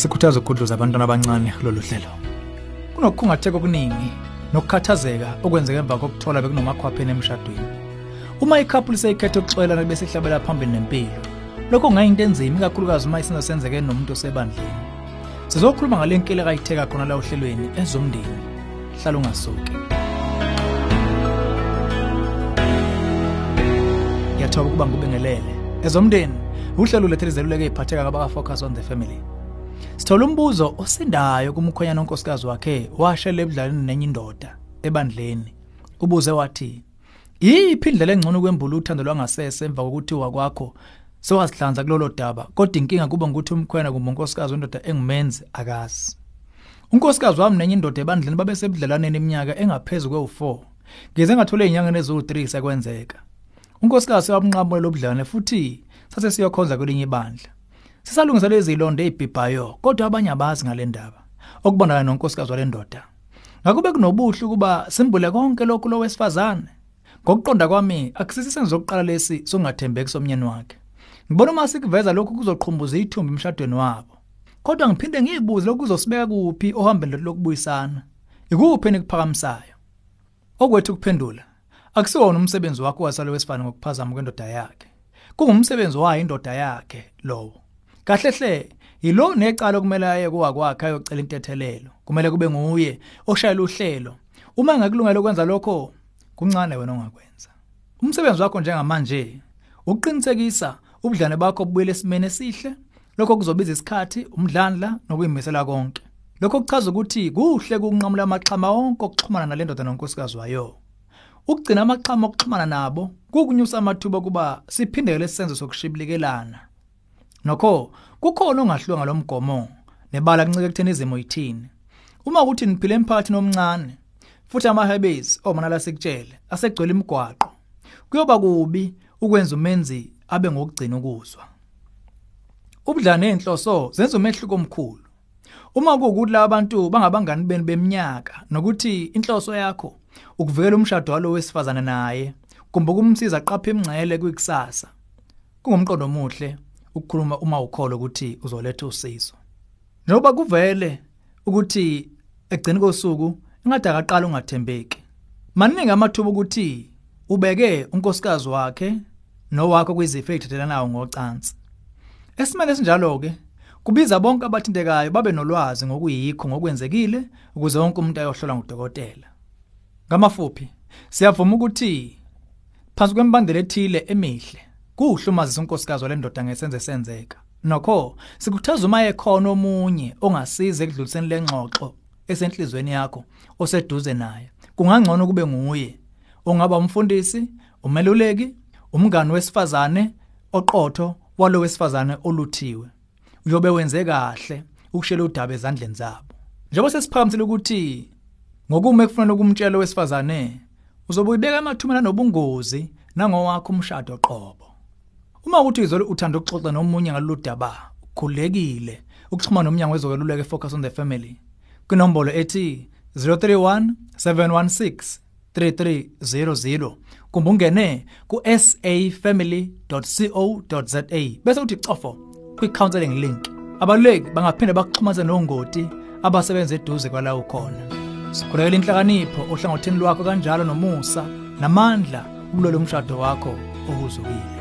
sikhuthaza ukugudluza abantwana abancane kulolu hlelo. Kunokukhungatheka okuningi nokukhathazeka okwenzeka emva kokuthola bekunomakhwapheni emshadweni. Uma ikhapuli seyikhetha ukuxolelana bese ihlabela phambili nempilo lokho kungayinto enzima ikakhulukazi uma isenzo senzeke nomuntu osebandleni. Sizokhuluma ngale nkinga kayitheka khona la ohlelweni ezomndeni. Hlala ungasuki. Ngiyathoba ukuba ngikubengelele ezomndeni uhlelo lethele zeluleke eziphatheka kabaka focus on the family. Sithola umbuzo osindayo kumkhonyana onkosikazi wakhe washela ebudlaleni nenye indoda ebandleni. Ubuze wathi yiphi indlela engcono kwembula uthando lwangasese emva kokuthi wakwakho sewasihlanza kulolo daba? Kodwa inkinga kuba ukuthi umkhwena kumbe unkosikazi wendoda engumenzi akazi. Unkosikazi wami nenye indoda ebandleni babesebudlelaneni iminyaka engaphezulu kwe-4 ngize ngathole inyanga neziwu-3 sekwenzeka. Unkosikazi wabunqamule lobudlelwane futhi sathe siyokhonza kwelinye ibandla. Sisalungisa lezi ilonde ezibhibhayo kodwa abanye abazi ngale ndaba. Okubonakala nonkosikazi walendoda. Ngakube kunobuhle ukuba simbule konke lokhu lo wesifazane. Ngokuqonda kwami akusisisenzo zokuqala lesi songathembeki somnyeni wakhe. Ngibona uma sikuveza lokhu kuzoqhumbuza ithumba emshadweni wabo. Kodwa ngiphinde ngiyibuze lokhu kuzosibeka kuphi ohambeni lokubuyisana. Ikuphi enikuphakamisayo? Okwethu kuphendula akusiwona umsebenzi wakho wasalo wesifana ngokuphazama kwendoda yakhe. Kungumsebenzi wayo indoda yakhe lowo. Kahle hle yilo necala okumele aye kwakwakhe ayocela intethelelo. Kumele kube nguye oshayela uhlelo uma engakulungela ukwenza lokho kuncane wena ongakwenza. Umsebenzi wakho njengamanje uqinisekisa ubudlane bakho bubuyele esimene esihle lokho kuzobiza isikhathi umdlandla nokuyimisela konke. Lokho kuchaza ukuthi kuhle kunqamula amaxhama onke okuxhumana nalendoda nonkosikazi wayo. Ukugcina amaxhama okuxhumana nabo kukunyusa amathuba kuba siphindele lesenzo sokushibilikelana. Nokho kukhona ongahlwa ngalomgomo nebala kuncike ekutheni izimo yithini. Uma ukuthi niphile emphakathini omncane futhi amahebezi omanala sikutshele asegcwele imigwaqo kuyoba kubi ukwenza umenzi abe ngokugcina ukuzwa. Ubudlane enhloso zenza umehluko omkhulu. Uma kuwukuthi la abantu bangabangani beni beminyaka nokuthi inhloso yakho ukuvikela umshado walo wesifazane naye kumbe ukumsiza aqaphe imngcele kwikusasa kungumqondo omuhle. Ukukhuluma uma ukholo ukuthi uzoletha usizo. Njengoba kuvele ukuthi egcina kosuku ingade akaqala ungathembeki. Maningi amathuba ukuthi ubeke unkosikazi wakhe nowakho kwizifo ezithathelanayo ngocansi. Esimene sinjalo ke kubiza bonke abathintekayo babe nolwazi ngokuyikho ngokwenzekile ukuze wonke umuntu ayohlolwa ngudokotela. Ngamafuphi siyavuma ukuthi phansi kwembandela ethile emihle. Kuhlumazisa unkosikazi walendoda ngesenze senzeka. Nokho sikhuthaza uma ekhona omunye ongasiza ekudluliseni lengxoxo esenhlizweni yakho oseduze naye. Kungangcono kube nguye. Ongaba umfundisi umeluleki umngani wesifazane oqotho walo wesifazane oluthiwe. Uyobe wenze kahle ukushela udaba ezandleni zabo. Njengoba sesiphakamisela ukuthi ngokume kufanele ukumtshela wesifazane uzobe uyibeka emathumela nobungozi nangowakho umshado qobo. Uma ukuthi izolo uthanda ukuxoxa nomunye ngalolu daba ukhulekile ukuxhumana nomnyango wezokweluleka focus on the family kwinombolo ethi 031 716 3300 kumbe ungene ku safamily.co.za bese uthi cofo kwi-counseling link. Abaluleki bangaphinde bakuxhumane nongoti abasebenza eduze kwala ukhona sikhulekela inhlakanipho ohlangotheni lwakho kanjalo nomusa namandla kulolo mshado wakho ohuzukile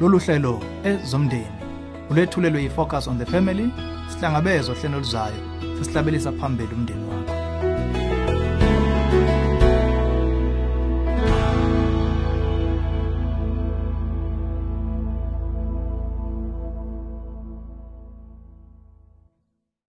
lolu hlelo ezomndeni ulethulelwe yi-focus on the family sihlangabezwa hlelo luzayo sesihlabelisa phambili umndeni wakho.